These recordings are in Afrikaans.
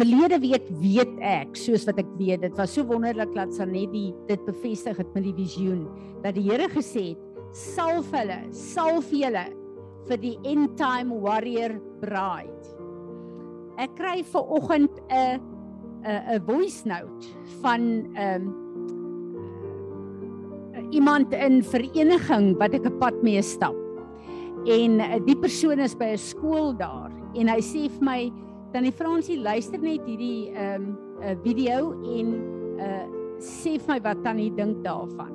verlede week weet ek, soos wat ek weet, dit was so wonderlik dat Sanetti dit bevestig het met die visioen dat die Here gesê het, salf hulle, salf julle vir die end time warrior bride. Ek kry ver oggend 'n 'n 'n voice note van 'n um, iemand in vereniging wat ek 'n pad mee stap. En uh, die persoon is by 'n skool daar en hy sê vir my dan die Fransie luister net hierdie ehm um, 'n uh, video en uh sê vir my wat tannie dink daarvan.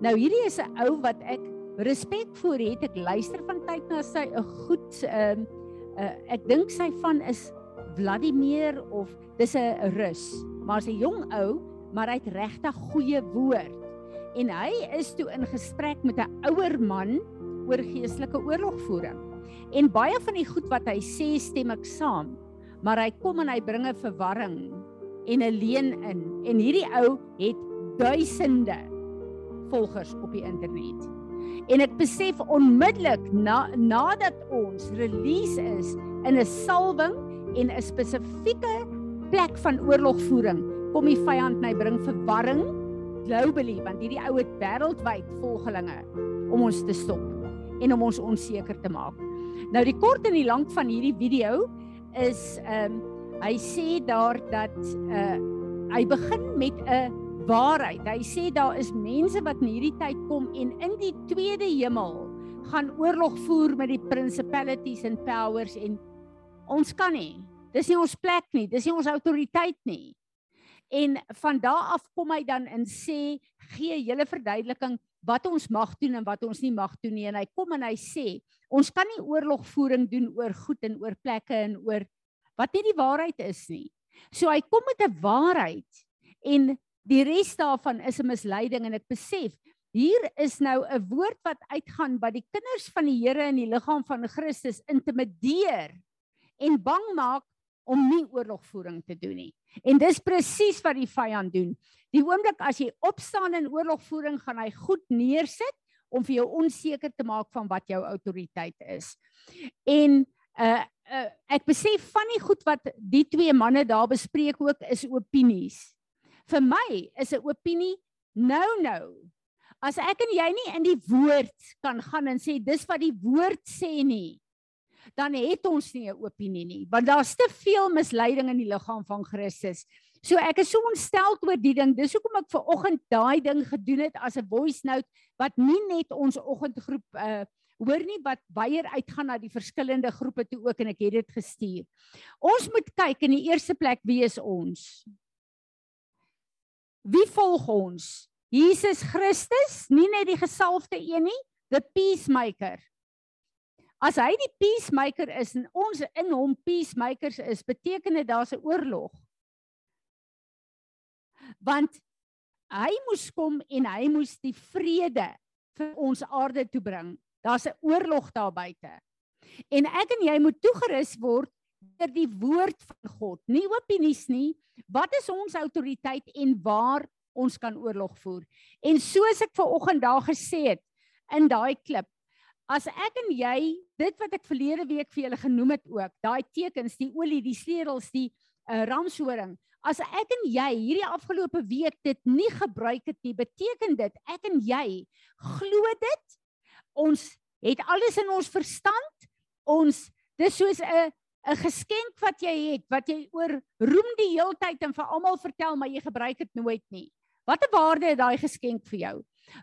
Nou hierdie is 'n ou wat ek respek voor het. Ek luister van tyd na sy 'n goed ehm um, uh, ek dink sy van is Vladimir of dis 'n Rus, maar sy jong ou, maar hy het regtig goeie woord. En hy is toe in gesprek met 'n ouer man oor geestelike oorlogvoering. En baie van die goed wat hy sê stem ek saam, maar hy kom en hy bring 'n verwarring en 'n leuen in. En hierdie ou het duisende volgers op die internet. En ek besef onmiddellik na nadat ons release is in 'n salwing en 'n spesifieke plek van oorlogvoering, kom die vyand en hy bring verwarring globally want hierdie ou het wêreldwyd volgelinge om ons te stop en om ons onseker te maak. Nou die kort en die lank van hierdie video is ehm um, hy sê daar dat uh hy begin met 'n waarheid. Hy sê daar is mense wat in hierdie tyd kom en in die tweede hemel gaan oorlog voer met die principalities and powers en ons kan nie. Dis nie ons plek nie, dis nie ons autoriteit nie. En van daardie af kom hy dan in sê gee hele verduideliking wat ons mag doen en wat ons nie mag doen nie en hy kom en hy sê ons kan nie oorlogvoering doen oor goed en oor plekke en oor wat nie die waarheid is nie. So hy kom met 'n waarheid en die res daarvan is 'n misleiding en ek besef hier is nou 'n woord wat uitgaan wat die kinders van die Here in die liggaam van Christus intimideer en bang maak om nie oorlogvoering te doen nie. En dis presies wat die vyand doen. Die oomblik as jy opstaan in oorlogvoering, gaan hy goed neersit om vir jou onseker te maak van wat jou autoriteit is. En uh, uh ek besef van die goed wat die twee manne daar bespreek ook is opinies. Vir my is 'n opinie nou nou. As ek en jy nie in die woord kan gaan en sê dis wat die woord sê nie, dan het ons nie 'n opinie nie, want daar's te veel misleiding in die liggaam van Christus. So ek is so ontstel oor die ding. Dis hoekom ek ver oggend daai ding gedoen het as 'n voice note wat nie net ons oggendgroep uh hoor nie wat baie uitgaan na die verskillende groepe toe ook en ek het dit gestuur. Ons moet kyk in die eerste plek wie is ons? Wie volg ons? Jesus Christus, nie net die gesalfde een nie, the peacemaker. As hy die peacemaker is en ons in hom peacemakers is, beteken dit daar's 'n oorlog. Want hy moes kom en hy moes die vrede vir ons aarde toe bring. Daar's 'n oorlog daar buite. En ek en jy moet toegerus word deur die woord van God, nie opinies nie. Wat is ons autoriteit en waar ons kan oorlog voer? En soos ek ver oggend daar gesê het in daai klip, As ek en jy dit wat ek verlede week vir julle genoem het ook, daai tekens, die olie, die sleutels, die uh, ramshoring, as ek en jy hierdie afgelope week dit nie gebruik het nie, beteken dit ek en jy glo dit. Ons het alles in ons verstand. Ons dis soos 'n 'n geskenk wat jy het, wat jy oor roem die heeltyd en vir almal vertel, maar jy gebruik dit nooit nie. Watter waarde het daai geskenk vir jou?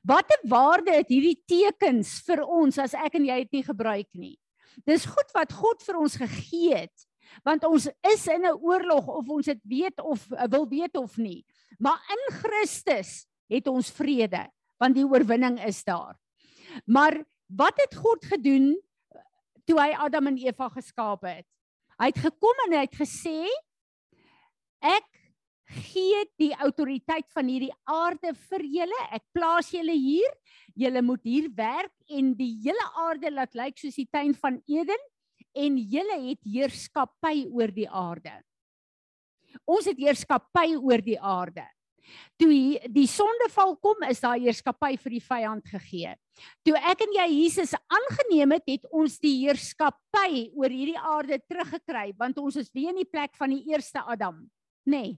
Watter waarde het hierdie tekens vir ons as ek en jy dit nie gebruik nie? Dis goed wat God vir ons gegee het, want ons is in 'n oorlog of ons dit weet of eh, wil weet of nie. Maar in Christus het ons vrede, want die oorwinning is daar. Maar wat het God gedoen toe hy Adam en Eva geskaap het? Hy het gekom en hy het gesê ek gee die autoriteit van hierdie aarde vir julle. Ek plaas julle hier. Julle moet hier werk en die hele aarde laat lyk soos die tuin van Eden en julle het heerskappy oor die aarde. Ons het heerskappy oor die aarde. Toe die, sondeval kom, is daar heerskappy vir die vyand gegee. Toe ek en jy Jesus aangeneem het, het ons die heerskappy oor hierdie aarde teruggekry, want ons is weer in die plek van die eerste Adam, nê? Nee.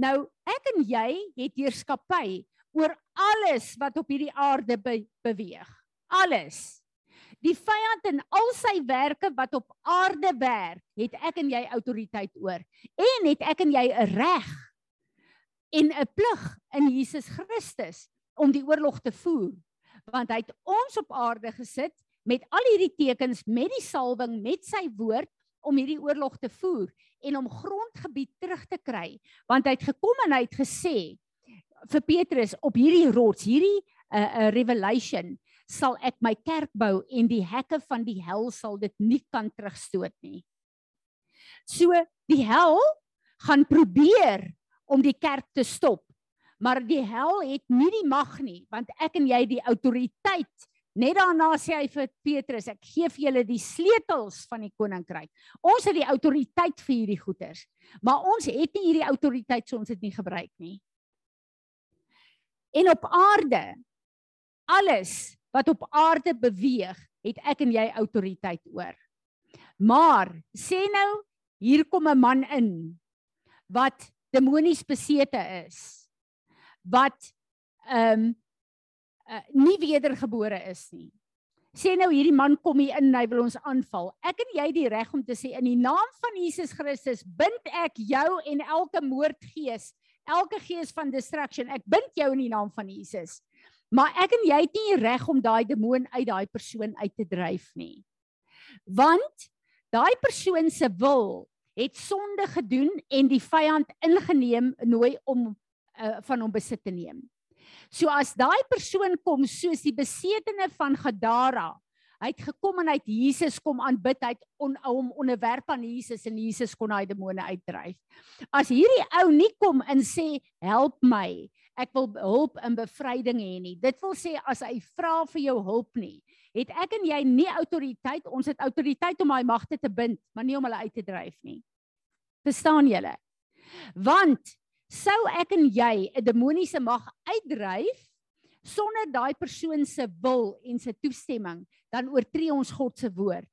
Nou, ek en jy het heerskappy oor alles wat op hierdie aarde be beweeg. Alles. Die vyand en al sy werke wat op aarde werk, het ek en jy autoriteit oor. En het ek en jy 'n reg en 'n plig in Jesus Christus om die oorlog te voer want hy het ons op aarde gesit met al hierdie tekens met die salwing met sy woord om hierdie oorlog te voer en om grondgebied terug te kry want hy het gekom en hy het gesê vir Petrus op hierdie rots hierdie 'n uh, eh, uh, eh, revelation sal ek my kerk bou en die hekke van die hel sal dit nie kan terugstoot nie. So die hel gaan probeer om die kerk te stop. Maar die hel het nie die mag nie, want ek en jy die autoriteit. Net daarna sê hy vir Petrus, ek gee vir julle die sleutels van die koninkryk. Ons het die autoriteit vir hierdie goeders, maar ons het nie hierdie autoriteit so ons het nie gebruik nie. En op aarde alles wat op aarde beweeg, het ek en jy autoriteit oor. Maar sê nou, hier kom 'n man in wat demonies besete is wat ehm um, uh, nie wedergebore is nie. Sê nou hierdie man kom hier in en hy wil ons aanval. Ek en jy die reg om te sê in die naam van Jesus Christus bind ek jou en elke moordgees, elke gees van destruction, ek bind jou in die naam van Jesus. Maar ek en jy het nie reg om daai demoon uit daai persoon uit te dryf nie. Want daai persoon se wil het sonde gedoen en die vyand ingeneem nooi om uh, van hom besit te neem. So as daai persoon kom soos die besetene van Gadara, hy het gekom en hy het Jesus kom aanbid, hy het on, hom onderwerp aan Jesus en Jesus kon daai demone uitdryf. As hierdie ou nie kom en sê help my, ek wil hulp en bevryding hê nie. Dit wil sê as hy vra vir jou hulp nie, het ek en jy nie autoriteit, ons het autoriteit om daai magte te bind, maar nie om hulle uit te dryf nie. Verstaan julle? Want sou ek en jy 'n demoniese mag uitdryf sonder daai persoon se wil en se toestemming, dan oortree ons God se woord.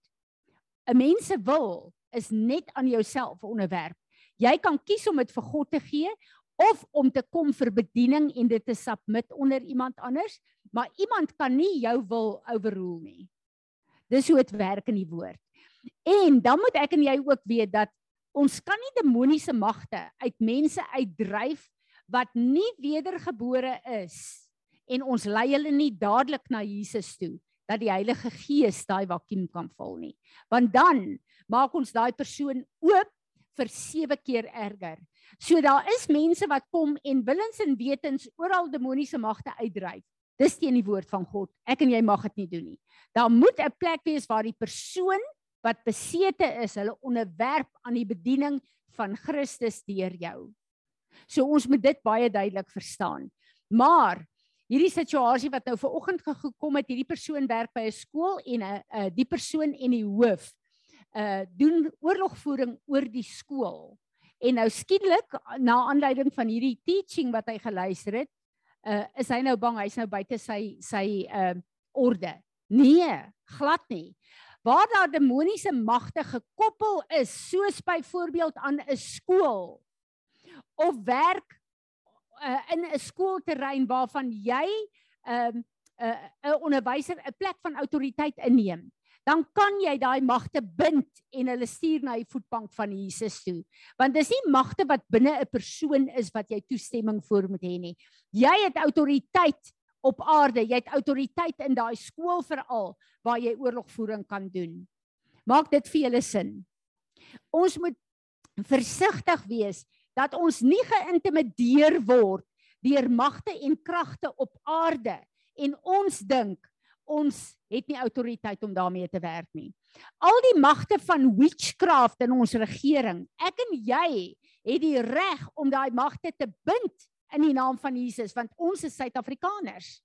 'n Mens se wil is net aan jouself onderwerp. Jy kan kies om dit vir God te gee of om te kom vir bediening en dit te submit onder iemand anders, maar iemand kan nie jou wil overrule nie. Dis hoe dit werk in die woord. En dan moet ek en jy ook weet dat ons kan nie demoniese magte uit mense uitdryf wat nie wedergebore is en ons lei hulle nie dadelik na Jesus toe dat die Heilige Gees daai vakuum kan vul nie. Want dan maak ons daai persoon oop vir sewe keer erger. So daar is mense wat kom en willens en wetens oral demoniese magte uitdryf. Dis teen die woord van God. Ek en jy mag dit nie doen nie. Daar moet 'n plek wees waar die persoon wat besete is, hulle onderwerp aan die bediening van Christus deur jou. So ons moet dit baie duidelik verstaan. Maar hierdie situasie wat nou ver oggend gekom het, hierdie persoon werk by 'n skool en 'n uh, uh, die persoon en die hoof uh doen oorlogvoering oor die skool. En nou skielik na aanleiding van hierdie teaching wat hy geluister het, uh is hy nou bang hy's nou buite sy sy uh orde. Nee, glad nie. Waar daar demoniese magte gekoppel is, soos byvoorbeeld aan 'n skool of werk uh, in 'n skoolterrein waarvan jy 'n uh, 'n uh, 'n onderwyser 'n plek van autoriteit inneem dan kan jy daai magte bind en hulle stuur na die voetbank van Jesus toe. Want dis nie magte wat binne 'n persoon is wat jy toestemming vir moet hê nie. Jy het autoriteit op aarde. Jy het autoriteit in daai skool veral waar jy oorlogvoering kan doen. Maak dit vir julle sin. Ons moet versigtig wees dat ons nie geïntimideer word deur magte en kragte op aarde en ons dink ons het nie autoriteit om daarmee te werk nie. Al die magte van witchcraft in ons regering, ek en jy het die reg om daai magte te bind in die naam van Jesus want ons is Suid-Afrikaners.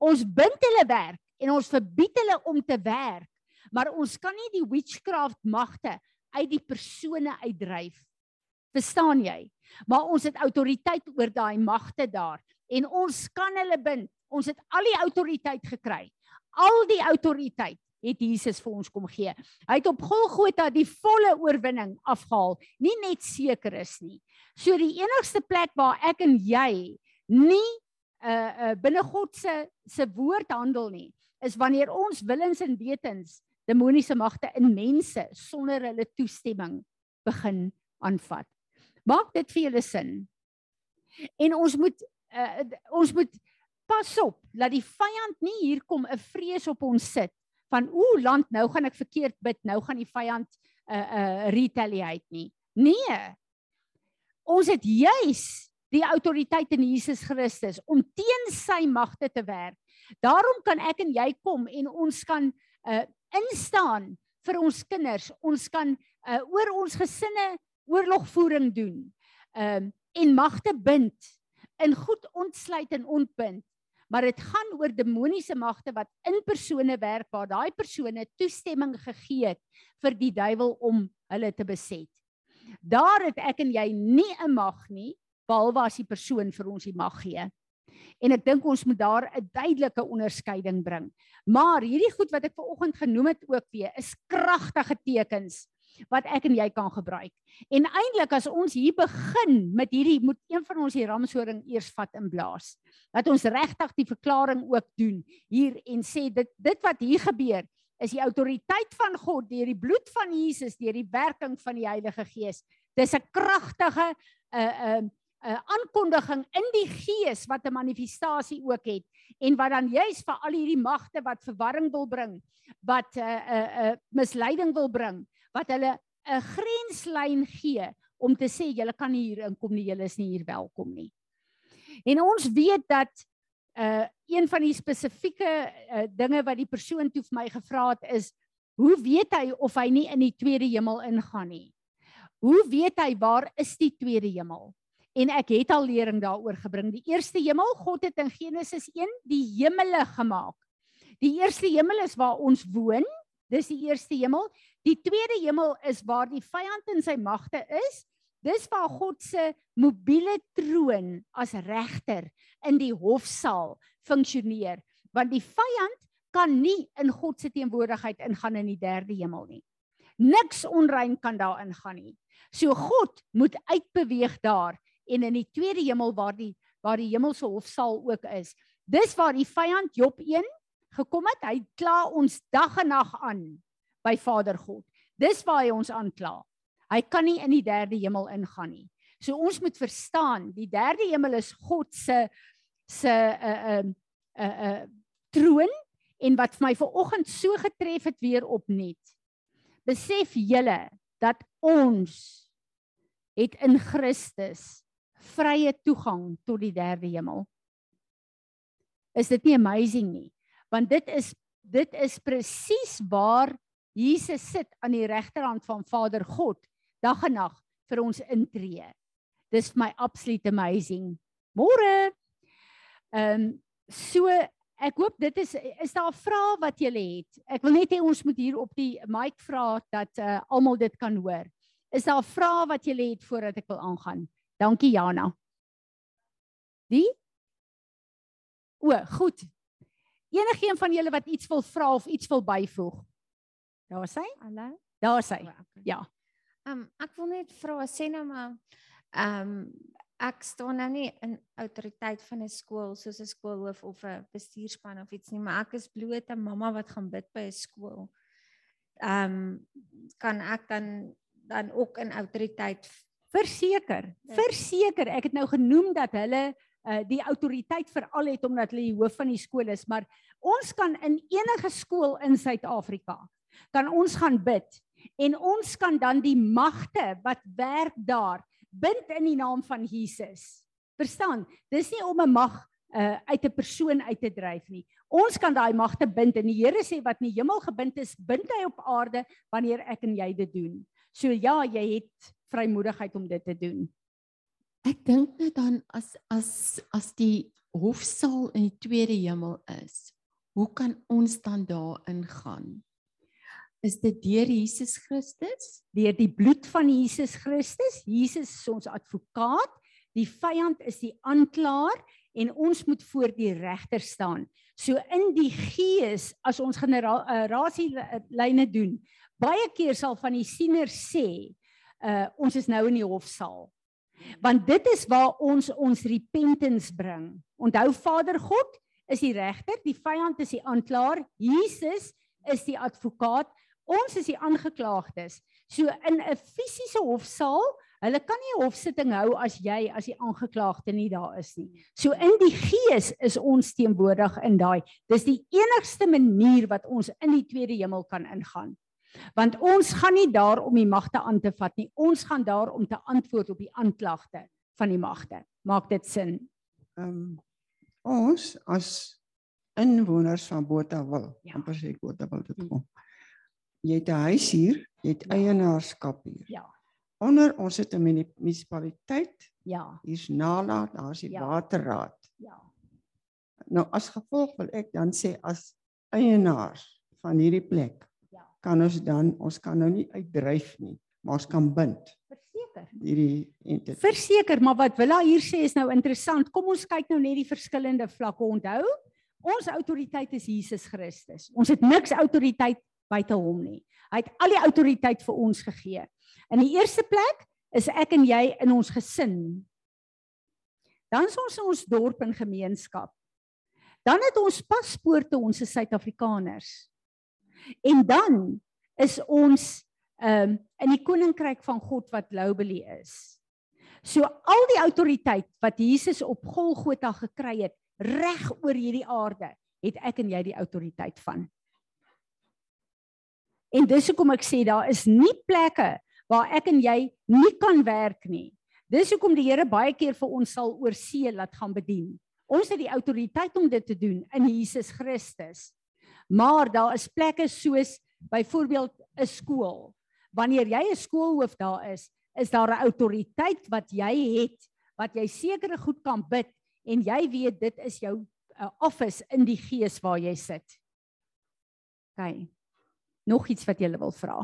Ons bind hulle werk en ons verbied hulle om te werk, maar ons kan nie die witchcraft magte uit die persone uitdryf. Verstaan jy? Maar ons het autoriteit oor daai magte daar en ons kan hulle bind. Ons het al die autoriteit gekry. Al die autoriteit het Jesus vir ons kom gee. Hy het op Golgotha die volle oorwinning afgehaal, nie net seker is nie. So die enigste plek waar ek en jy nie uh uh binne God se se woord handel nie, is wanneer ons willens en wetens demoniese magte in mense sonder hulle toestemming begin aanvat. Maak dit vir julle sin? En ons moet uh, ons moet pas op dat die vyand nie hier kom 'n vrees op ons sit van ooh land nou gaan ek verkeerd bid nou gaan die vyand uh, uh, retaliate nie. Nee. Ons het juis die autoriteit in Jesus Christus om teen sy magte te werk. Daarom kan ek en jy kom en ons kan uh, instaan vir ons kinders. Ons kan uh, oor ons gesinne oorlogvoering doen. Um, en magte bind in goed ontsluit en ontbind maar dit gaan oor demoniese magte wat in persone werk waar daai persone toestemming gegee het vir die duiwel om hulle te beset. Daar het ek en jy nie 'n mag nie behalwe as die persoon vir ons die mag gee. En ek dink ons moet daar 'n duidelike onderskeiding bring. Maar hierdie goed wat ek ver oggend genoem het ook weer is kragtige tekens wat ek en jy kan gebruik. En eintlik as ons hier begin met hierdie moet een van ons die ramshoring eers vat in blaas. Dat ons regtig die verklaring ook doen hier en sê dit dit wat hier gebeur is die autoriteit van God deur die bloed van Jesus deur die werking van die Heilige Gees. Dis 'n kragtige 'n uh, 'n uh, 'n uh, aankondiging in die gees wat 'n manifestasie ook het en wat dan juis vir al hierdie magte wat verwarring wil bring, wat 'n uh, 'n uh, uh, misleiding wil bring, wat hulle 'n grenslyn gee om te sê julle kan nie hier inkom nie, julle is nie hier welkom nie. En ons weet dat uh een van die spesifieke uh, dinge wat die persoon toe vir my gevra het is hoe weet hy of hy nie in die tweede hemel ingaan nie? Hoe weet hy waar is die tweede hemel? En ek het al lering daaroor gebring. Die eerste hemel, God het in Genesis 1 die hemele gemaak. Die eerste hemel is waar ons woon. Dis die eerste hemel. Die tweede hemel is waar die vyand in sy magte is. Dis waar God se mobiele troon as regter in die hofsaal funksioneer, want die vyand kan nie in God se teenwoordigheid ingaan in die derde hemel nie. Niks onrein kan daar ingaan nie. So God moet uitbeweeg daar en in die tweede hemel waar die waar die hemelse hofsaal ook is. Dis waar die vyand Job 1 gekom het. Hy kla ons dag en nag aan by Vader God. Dis waar hy ons aankla. Hy kan nie in die derde hemel ingaan nie. So ons moet verstaan, die derde hemel is God se se 'n 'n 'n troon en wat vir my ver oggend so getref het weer opnuut. Besef julle dat ons het in Christus vrye toegang tot die derde hemel. Is dit nie amazing nie? Want dit is dit is presies waar Jesus sit aan die regterhand van Vader God dag en nag vir ons intree. Dis my absolute amazing. Môre. Ehm um, so ek hoop dit is is daar 'n vraag wat jy het. Ek wil net hê ons moet hier op die mic vra dat uh, almal dit kan hoor. Is daar 'n vraag wat jy het voordat ek wil aangaan? Dankie Jana. Die? O, goed. Enigeen van julle wat iets wil vra of iets wil byvoeg? Daar sê? Hallo. Daar sê. Ja. Ehm um, ek wil net vra sê nou maar ehm um, ek staan nou nie in autoriteit van 'n skool soos 'n skoolhoof of 'n bestuurspan of iets nie, maar ek is bloot 'n mamma wat gaan bid by 'n skool. Ehm um, kan ek dan dan ook in autoriteit verseker. Ja. Verseker, ek het nou genoem dat hulle uh die autoriteit veral het omdat hulle die hoof van die skool is, maar ons kan in enige skool in Suid-Afrika kan ons gaan bid en ons kan dan die magte wat werk daar bind in die naam van Jesus. Verstaan? Dis nie om 'n mag uh, uit 'n persoon uit te dryf nie. Ons kan daai magte bind en die Here sê wat in die hemel gebind is, bind hy op aarde wanneer ek en jy dit doen. So ja, jy het vrymoedigheid om dit te doen. Ek dink net dan as as as die hofsaal in die tweede hemel is, hoe kan ons dan daar ingaan? Is dit deur Jesus Christus? deur die bloed van Jesus Christus. Jesus is ons advokaat. Die vyand is die aanklaer en ons moet voor die regter staan. So in die gees as ons generasie lyne doen, baie keer sal van die siener sê, uh ons is nou in die hofsaal. Want dit is waar ons ons repentance bring. Onthou Vader God is die regter, die vyand is die aanklaer, Jesus is die advokaat, ons is die aangeklaagdes. So in 'n fisiese hofsaal, hulle kan nie hofsitting hou as jy as die aangeklaagde nie daar is nie. So in die gees is ons teenwoordig in daai. Dis die enigste manier wat ons in die tweede hemel kan ingaan. Want ons gaan nie daar om die magte aan te vat nie. Ons gaan daar om te antwoord op die aanklagte van die magte. Maak dit sin? Ehm um, ons as inwoners van Botawil, Ja. amper sê Botawil dit Mm. kom. Jy het 'n huis hier, jy het Ja. eienaarskap hier. Ja. Onder ons het 'n muni- munisipaliteit, Ja. hier's Nala, daar's die Ja. waterraad. Ja. Nou as gevolg wil ek dan sê as eienaar van hierdie plek Ja. kan ons dan ons kan nou nie uitdryf nie, maar ons kan bind Verseker. hierdie entiteit. Verseker, maar wat Willa hier sê is nou interessant. Kom ons kyk nou net die verskillende vlakke. Onthou, ons autoriteit is Jesus Christus. Ons het niks autoriteit buite hom nie. Hy het al die autoriteit vir ons gegee. In die eerste plek is ek en jy in ons gesin. Dan is ons in ons dorp en gemeenskap. Dan het ons paspoorte, ons is Suid-Afrikaners. En dan is ons ehm um, in die koninkryk van God wat globally is. So al die autoriteit wat Jesus op Golgotha gekry het reg oor hierdie aarde, het ek en jy die autoriteit van. En dis hoekom ek sê daar is nie plekke waar ek en jy nie kan werk nie. Dis hoekom die Here baie keer vir ons sal oor see laat gaan bedien. Ons het die autoriteit om dit te doen in Jesus Christus. Maar daar is plekke soos byvoorbeeld 'n skool. Wanneer jy 'n skoolhoof daar is, is daar 'n autoriteit wat jy het wat jy sekere goed kan bid en jy weet dit is jou uh, office in die gees waar jy sit. OK. Nog iets wat jy wil vra?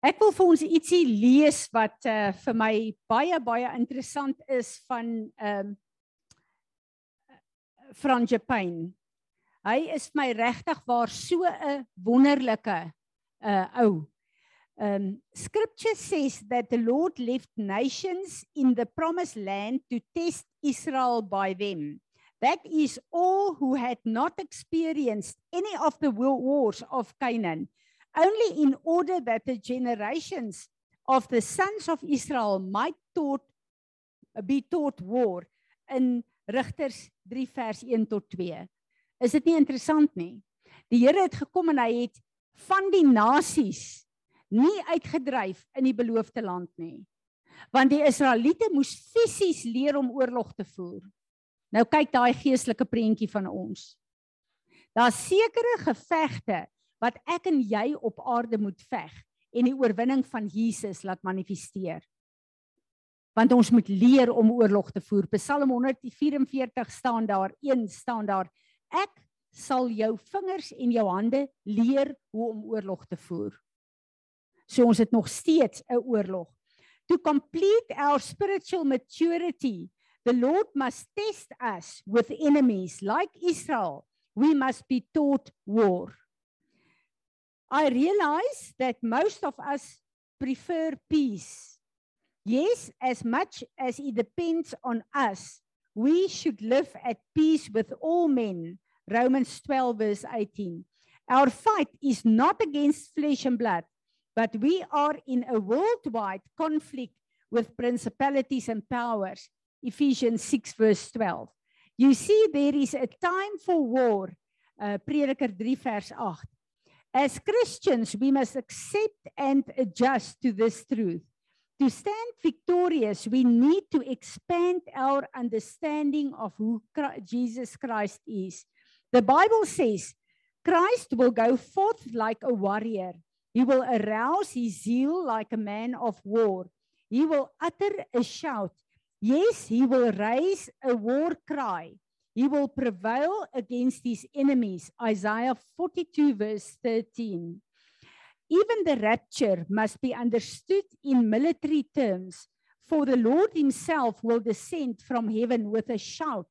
Ek wil vir ons ietsie lees wat uh, vir my baie baie interessant is van ehm um, Franjepain. Hy is my regtig waar so 'n wonderlike uh ou. Um scripture says that the Lord left nations in the promised land to test Israel by them. That is all who had not experienced any of the wa- wars of Canaan, only in order that the generations of the sons of Israel might taught be taught war in Rigters 3 vers 1 tot 2. Is dit nie interessant nie? Die Here het gekom en hy het van die nasies nie uitgedryf in die beloofde land nie. Want die Israeliete moes fisies leer om oorlog te voer. Nou kyk daai geestelike prentjie van ons. Daar's sekere gevegte wat ek en jy op aarde moet veg en die oorwinning van Jesus laat manifesteer. Want ons moet leer om oorlog te voer. Psalm 144 staan daar, 1 staan daar. Ek sal jou vingers en jou hande leer hoe om oorlog te voer. So ons het nog steeds 'n oorlog. To complete our spiritual maturity, the Lord must test us with enemies like Israel. We must be taught war. I realize that most of us prefer peace. Yes, as much as it depends on us, we should live at peace with all men. Romans 12, verse 18. Our fight is not against flesh and blood, but we are in a worldwide conflict with principalities and powers. Ephesians 6, verse 12. You see, there is a time for war. Uh, Prediker 3, verse 8. As Christians, we must accept and adjust to this truth. To stand victorious, we need to expand our understanding of who Chri- Jesus Christ is. The Bible says Christ will go forth like a warrior. He will arouse his zeal like a man of war. He will utter a shout. Yes, he will raise a war cry. He will prevail against his enemies. Isaiah 42, verse 13. Even the rapture must be understood in military terms, for the Lord himself will descend from heaven with a shout,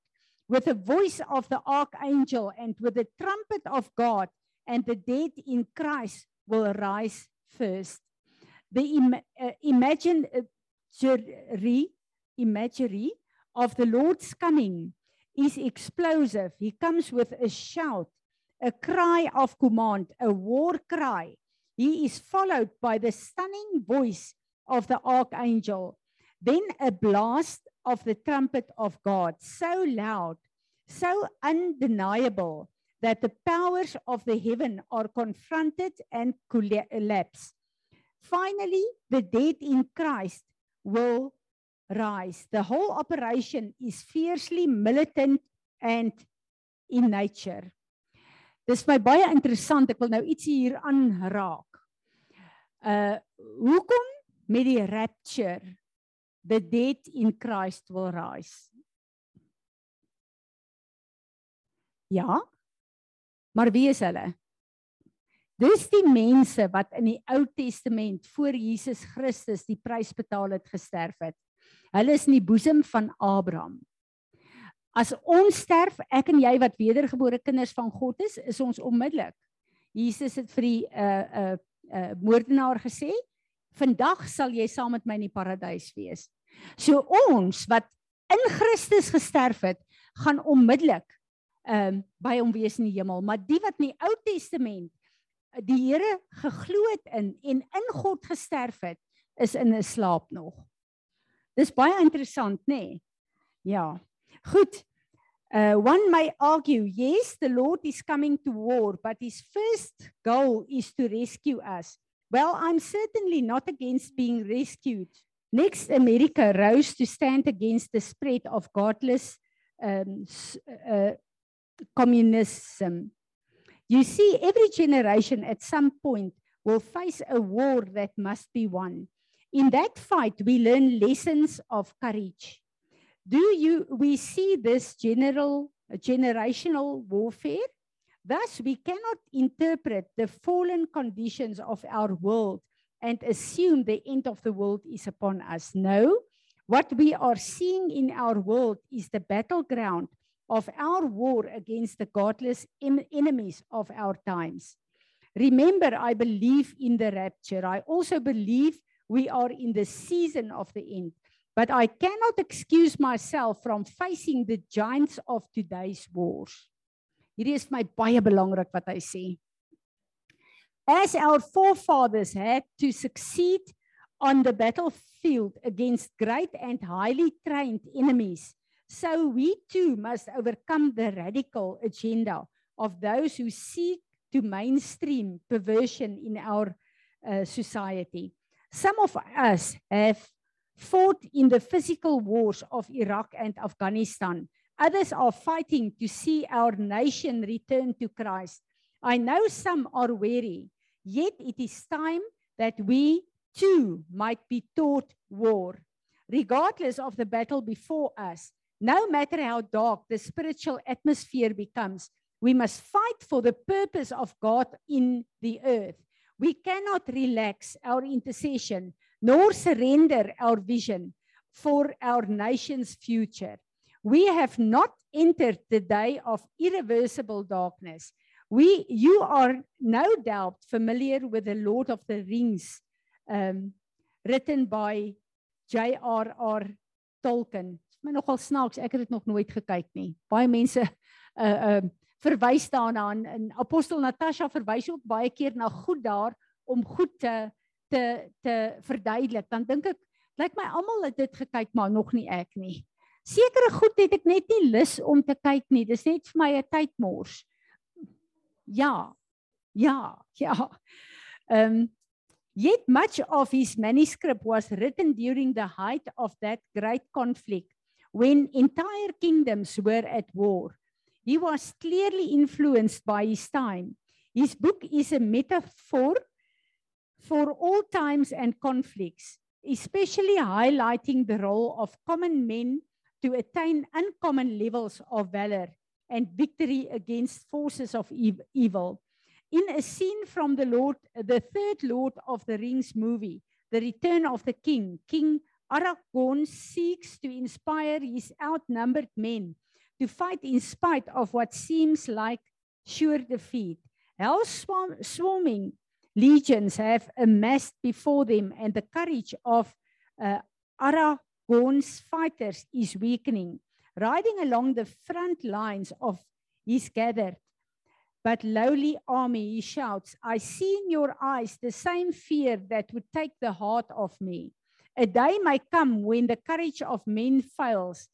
with the voice of the archangel, and with the trumpet of God, and the dead in Christ will rise first. The Im- uh, imagery of the Lord's coming is explosive. He comes with a shout, a cry of command, a war cry. He is followed by the stunning voice of the archangel, then a blast of the trumpet of God, so loud, so undeniable that the powers of the heaven are confronted and collapse. Finally, the dead in Christ will rise. The whole operation is fiercely militant and in nature. Dis my baie interessant. Ek wil nou ietsie hier aanraak. Uh hoekom met die rapture the dead in Christ will rise? Ja. Maar wie is hulle? Dis die mense wat in die Ou Testament voor Jesus Christus die prys betaal het gesterf het. Hulle is in die boesem van Abraham. As ons sterf, ek en jy wat wedergebore kinders van God is, is ons onmiddellik. Jesus het vir die uh uh uh moordenaar gesê, "Vandag sal jy saam met my in die paradys wees." So ons wat in Christus gesterf het, gaan onmiddellik ehm um, by hom wees in die hemel, maar die wat in die Ou Testament die Here geglo het in en in God gesterf het, is in 'n slaap nog. Dis baie interessant, nê? Nee? Ja. Goed. Uh one may argue, yes, the Lord is coming to war, but his first goal is to rescue us. Well, I'm certainly not against being rescued. Next, America rose to stand against the spread of godless um, uh, communism. You see, every generation at some point will face a war that must be won. In that fight, we learn lessons of courage. Do you we see this general generational warfare? Thus, we cannot interpret the fallen conditions of our world and assume the end of the world is upon us. No, what we are seeing in our world is the battleground of our war against the godless enemies of our times. Remember, I believe in the rapture. I also believe we are in the season of the end. But I cannot excuse myself from facing the giants of today's wars. Hierdie is my baie belangrik wat hy sê. As our forefathers had to succeed on the battlefield against great and highly trained enemies, so we too must overcome the radical agenda of those who seek to mainstream perversion in our uh, society. Some of us have fought in the physical wars of Iraq and Afghanistan. Others are fighting to see our nation return to Christ. I know some are weary, yet it is time that we too might be taught war. Regardless of the battle before us, no matter how dark the spiritual atmosphere becomes, we must fight for the purpose of God in the earth. We cannot relax our intercession nor surrender our vision for our nation's future. We have not entered the day of irreversible darkness. We, you are no doubt familiar with the Lord of the Rings, um, written by J.R.R. Tolkien. my nogal snaaks. Ek het dit nog nooit gekyk nie. Baie mense uh uh verwys daarna en apostel Natasha verwys ook baie keer na goed daar om goed te te te verduidelik. Dan dink ek lyk my almal het dit gekyk maar nog nie ek nie. Sekere goed het ek net nie lus om te kyk nie. Dis net vir my 'n tydmors. Ja. Ja, ja. Ehm um, Yet much of his manuscript was written during the height of that great conflict when entire kingdoms were at war. He was clearly influenced by his time. His book is a metaphor for all times and conflicts, especially highlighting the role of common men to attain uncommon levels of valor and victory against forces of ev- evil. In a scene from the Lord, the third Lord of the Rings movie, The Return of the King, King Aragorn seeks to inspire his outnumbered men to fight in spite of what seems like sure defeat. Hell swarming legions have amassed before them, and the courage of uh, Aragorn's fighters is weakening. Riding along the front lines of his gathered but lowly army, he shouts, I see in your eyes the same fear that would take the heart of me. A day may come when the courage of men fails,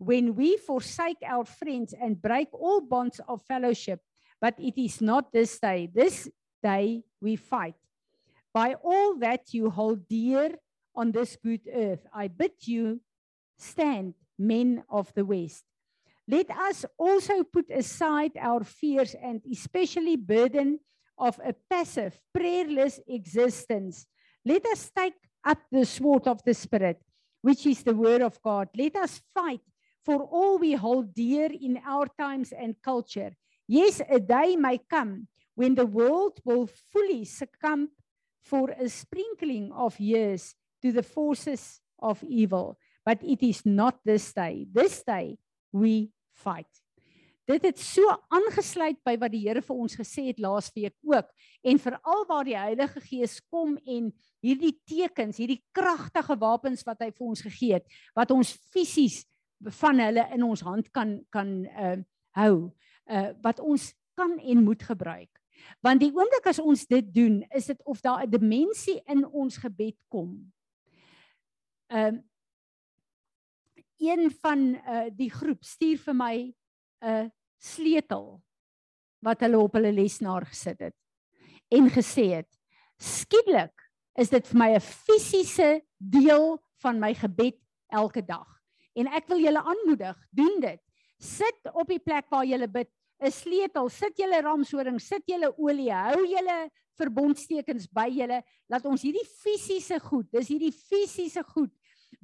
when we forsake our friends and break all bonds of fellowship. But it is not this day. This day we fight. By all that you hold dear on this good earth, I bid you stand, men of the West. Let us also put aside our fears and especially burden of a passive, prayerless existence. Let us take up the sword of the Spirit, which is the word of God. Let us fight for all we hold dear in our times and culture. Yes, a day may come when the world will fully succumb for a sprinkling of years to the forces of evil. But it is not this day. This day we fight. Dit het so aangesluit by wat die Here vir ons gesê het laasweek ook en veral waar die Heilige Gees kom en hierdie tekens, hierdie kragtige wapens wat hy vir ons gegee het, wat ons fisies van hulle in ons hand kan kan uh hou, uh wat ons kan en moet gebruik. Want die oomblik as ons dit doen, is dit of daar 'n dimensie in ons gebed kom. Um een van uh, die groep stuur vir my 'n uh, sleutel wat hulle op hulle lesenaar gesit het en gesê het skielik is dit vir my 'n fisiese deel van my gebed elke dag en ek wil julle aanmoedig doen dit sit op die plek waar jy bid 'n sleutel sit julle ramshoring sit julle olie hou julle verbondstekens by julle laat ons hierdie fisiese goed dis hierdie fisiese goed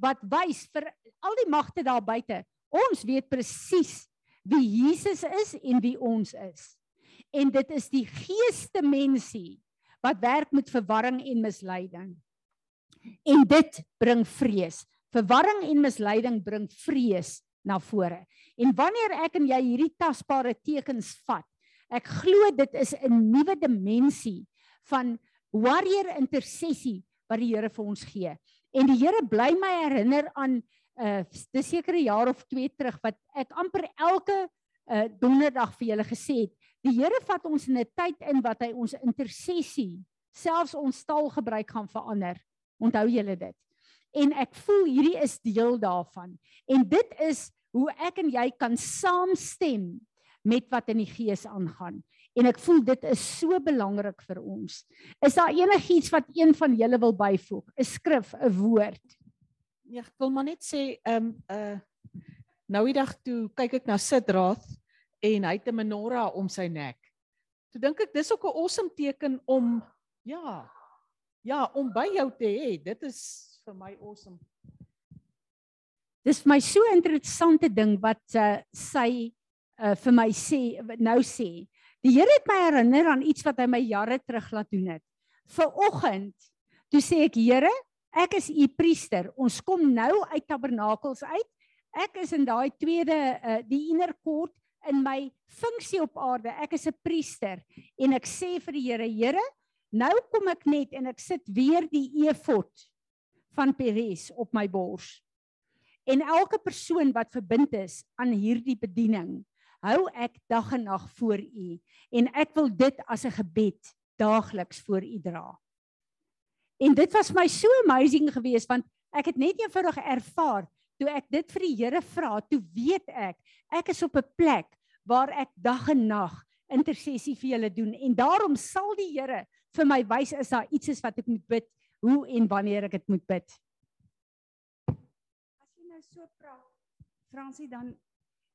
wat wys vir al die magte daar buite. Ons weet presies wie Jesus is en wie ons is. En dit is die geeste mensie wat werk met verwarring en misleiding. En dit bring vrees. Verwarring en misleiding bring vrees na vore. En wanneer ek en jy hierdie tasbare tekens vat, ek glo dit is 'n nuwe dimensie van warrior intersessie wat die Here vir ons gee. En die Here bly my herinner aan 'n uh, dis sekere jaar of 2 terug wat ek amper elke uh, donderdag vir julle gesê het. Die Here vat ons in 'n tyd in wat hy ons intersessie, selfs ons taal gebruik gaan verander. Onthou julle dit. En ek voel hierdie is deel daarvan. En dit is hoe ek en jy kan saamstem met wat in die gees aangaan. En ek voel dit is so belangrik vir ons. Is daar enigiets wat een van julle wil byvoeg? 'n Skrif, 'n woord. Ja, ek wil maar net sê ehm um, uh nou die dag toe kyk ek na Sidrath en hy het 'n menorah om sy nek. Toe dink ek dis ook 'n awesome teken om ja, ja, om by jou te hê. Dit is vir my awesome. Dis vir my so interessante ding wat uh, sy uh, vir my sê nou sê. Die Here het my herinner aan iets wat hy my jare terug laat doen het. Viroggend toe sê ek Here, ek is u priester. Ons kom nou uit tabernakels uit. Ek is in daai tweede uh, die inner court in my funksie op aarde. Ek is 'n priester en ek sê vir die Here, Here, nou kom ek net en ek sit weer die efod van Peres op my bors. En elke persoon wat verbind is aan hierdie bediening, hou ek dag en nag voor u en ek wil dit as 'n gebed daagliks voor u dra. En dit was my so amazing geweest want ek het net eenvoudig ervaar toe ek dit vir die Here vra, toe weet ek ek is op 'n plek waar ek dag en nag intersessie vir julle doen en daarom sal die Here vir my wys is daar iets is wat ek moet bid, hoe en wanneer ek dit moet bid. As jy nou so praat, Fransie, dan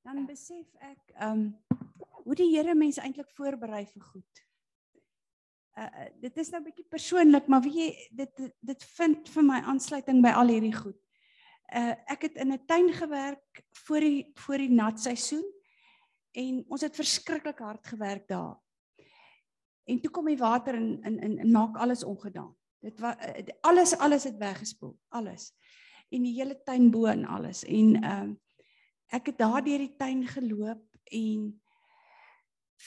dan besef ek ehm um, hoe die Here mense eintlik voorberei vir goed. Uh, dit is nou 'n bietjie persoonlik, maar weet jy dit dit vind vir my aansluiting by al hierdie goed. uh ek het in 'n tuin gewerk voor die voor die nat seisoen en ons het verskriklik hard gewerk daar. En toe kom die water in in, in maak alles ongedaan. Dit was alles alles het weggespoel, alles. En die hele tuin bo en alles. En ehm uh, ek het daar deur die tuin geloop en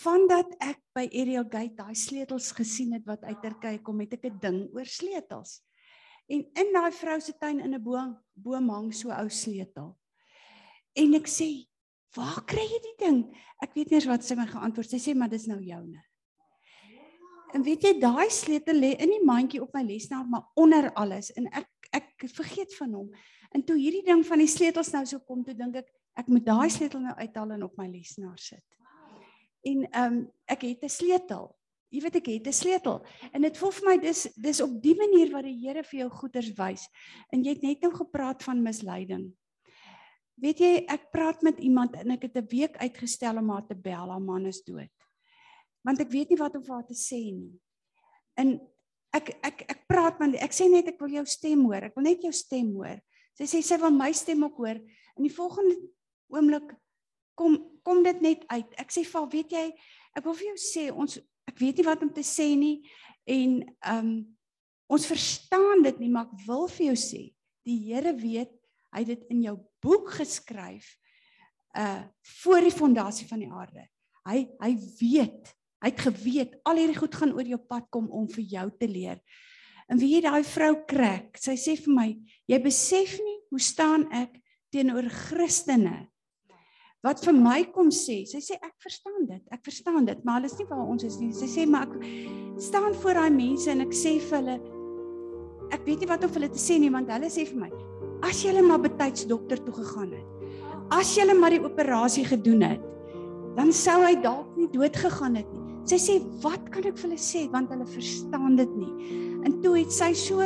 vandat ek by Ariel Gate daai sleutels gesien het wat uit Turkye kom, het ek 'n ding oor sleutels. En in daai vrou se tuin in 'n boom boom hang so ou sleutel. En ek sê, "Waar kry jy die ding?" Ek weet nie eens wat sy my geantwoord. Sy sê, "Maar dis nou joune." En weet jy, daai sleutel lê in die mandjie op my lesenaar, maar onder alles en ek ek vergeet van hom. En toe hierdie ding van die sleutels nou so kom, toe dink ek, ek moet daai sleutel nou uithaal en op my lesenaar sit. En ehm um, ek het 'n sleutel. Jy weet ek het 'n sleutel. En dit voel vir my dis dis op die manier wat die Here vir jou goeders wys. En jy het net nou gepraat van misleiding. Weet jy, ek praat met iemand en ek het 'n week uitgestel om haar te bel, haar man is dood. Want ek weet nie wat om vir haar te sê nie. En ek ek ek praat met ek sê net ek wil jou stem hoor. Ek wil net jou stem hoor. Sy sê sy wil my stem ook hoor. In die volgende oomblik kom kom dit net uit. Ek sê vir weet jy, ek wil vir jou sê ons ek weet nie wat om te sê nie en ehm um, ons verstaan dit nie, maar ek wil vir jou sê, die Here weet, hy het dit in jou boek geskryf uh voor die fondasie van die aarde. Hy hy weet, hy het geweet al hierdie goed gaan oor jou pad kom om vir jou te leer. En wie daai vrou krak, sy sê vir my, jy besef nie hoe staan ek teenoor Christene wat vir my kom sê, sy sê ek verstaan dit, ek verstaan dit, maar hulle is nie waar ons is nie. Sy sê maar ek staan voor daai mense en ek sê vir hulle ek weet nie wat om vir hulle te sê nie, want hulle sê vir my, as jy maar betyds dokter toe gegaan het, as jy maar die operasie gedoen het, dan sou hy dalk nie dood gegaan het nie. Sy sê, "Wat kan ek vir hulle sê want hulle verstaan dit nie." En toe het sy so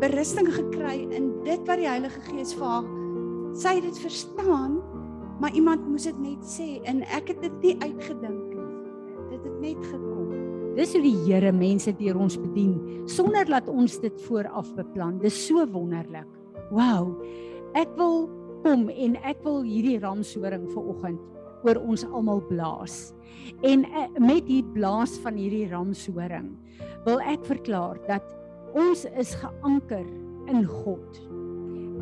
berusting gekry in dit wat die Heilige Gees vir haar sy het dit verstaan, maar iemand moes dit net sê en ek het dit nie uitgedink nie. Dit het net gekom. Dis hoe die Here mense deur ons bedien sonder dat ons dit vooraf beplan. Dis so wonderlik. Wow. Ek wil kom en ek wil hierdie ramshoring vir oggend oor ons almal blaas. En eh, met die blaas van hierdie ramshoring wil ek verklaar dat ons is geanker in God.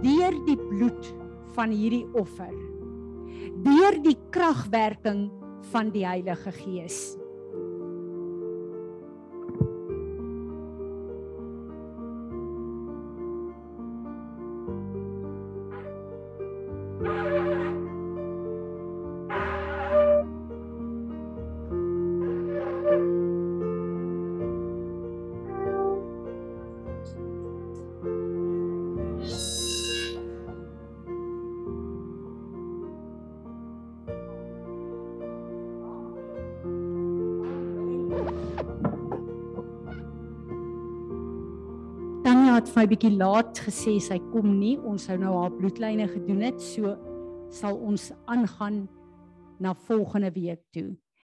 Deur die bloed van hierdie offer deur die kragwerking van die Heilige Gees. Vir my bietjie laat gesê sy kom nie. Ons sou nou haar bloedlyne gedoen het. So sal ons aangaan na volgende week toe.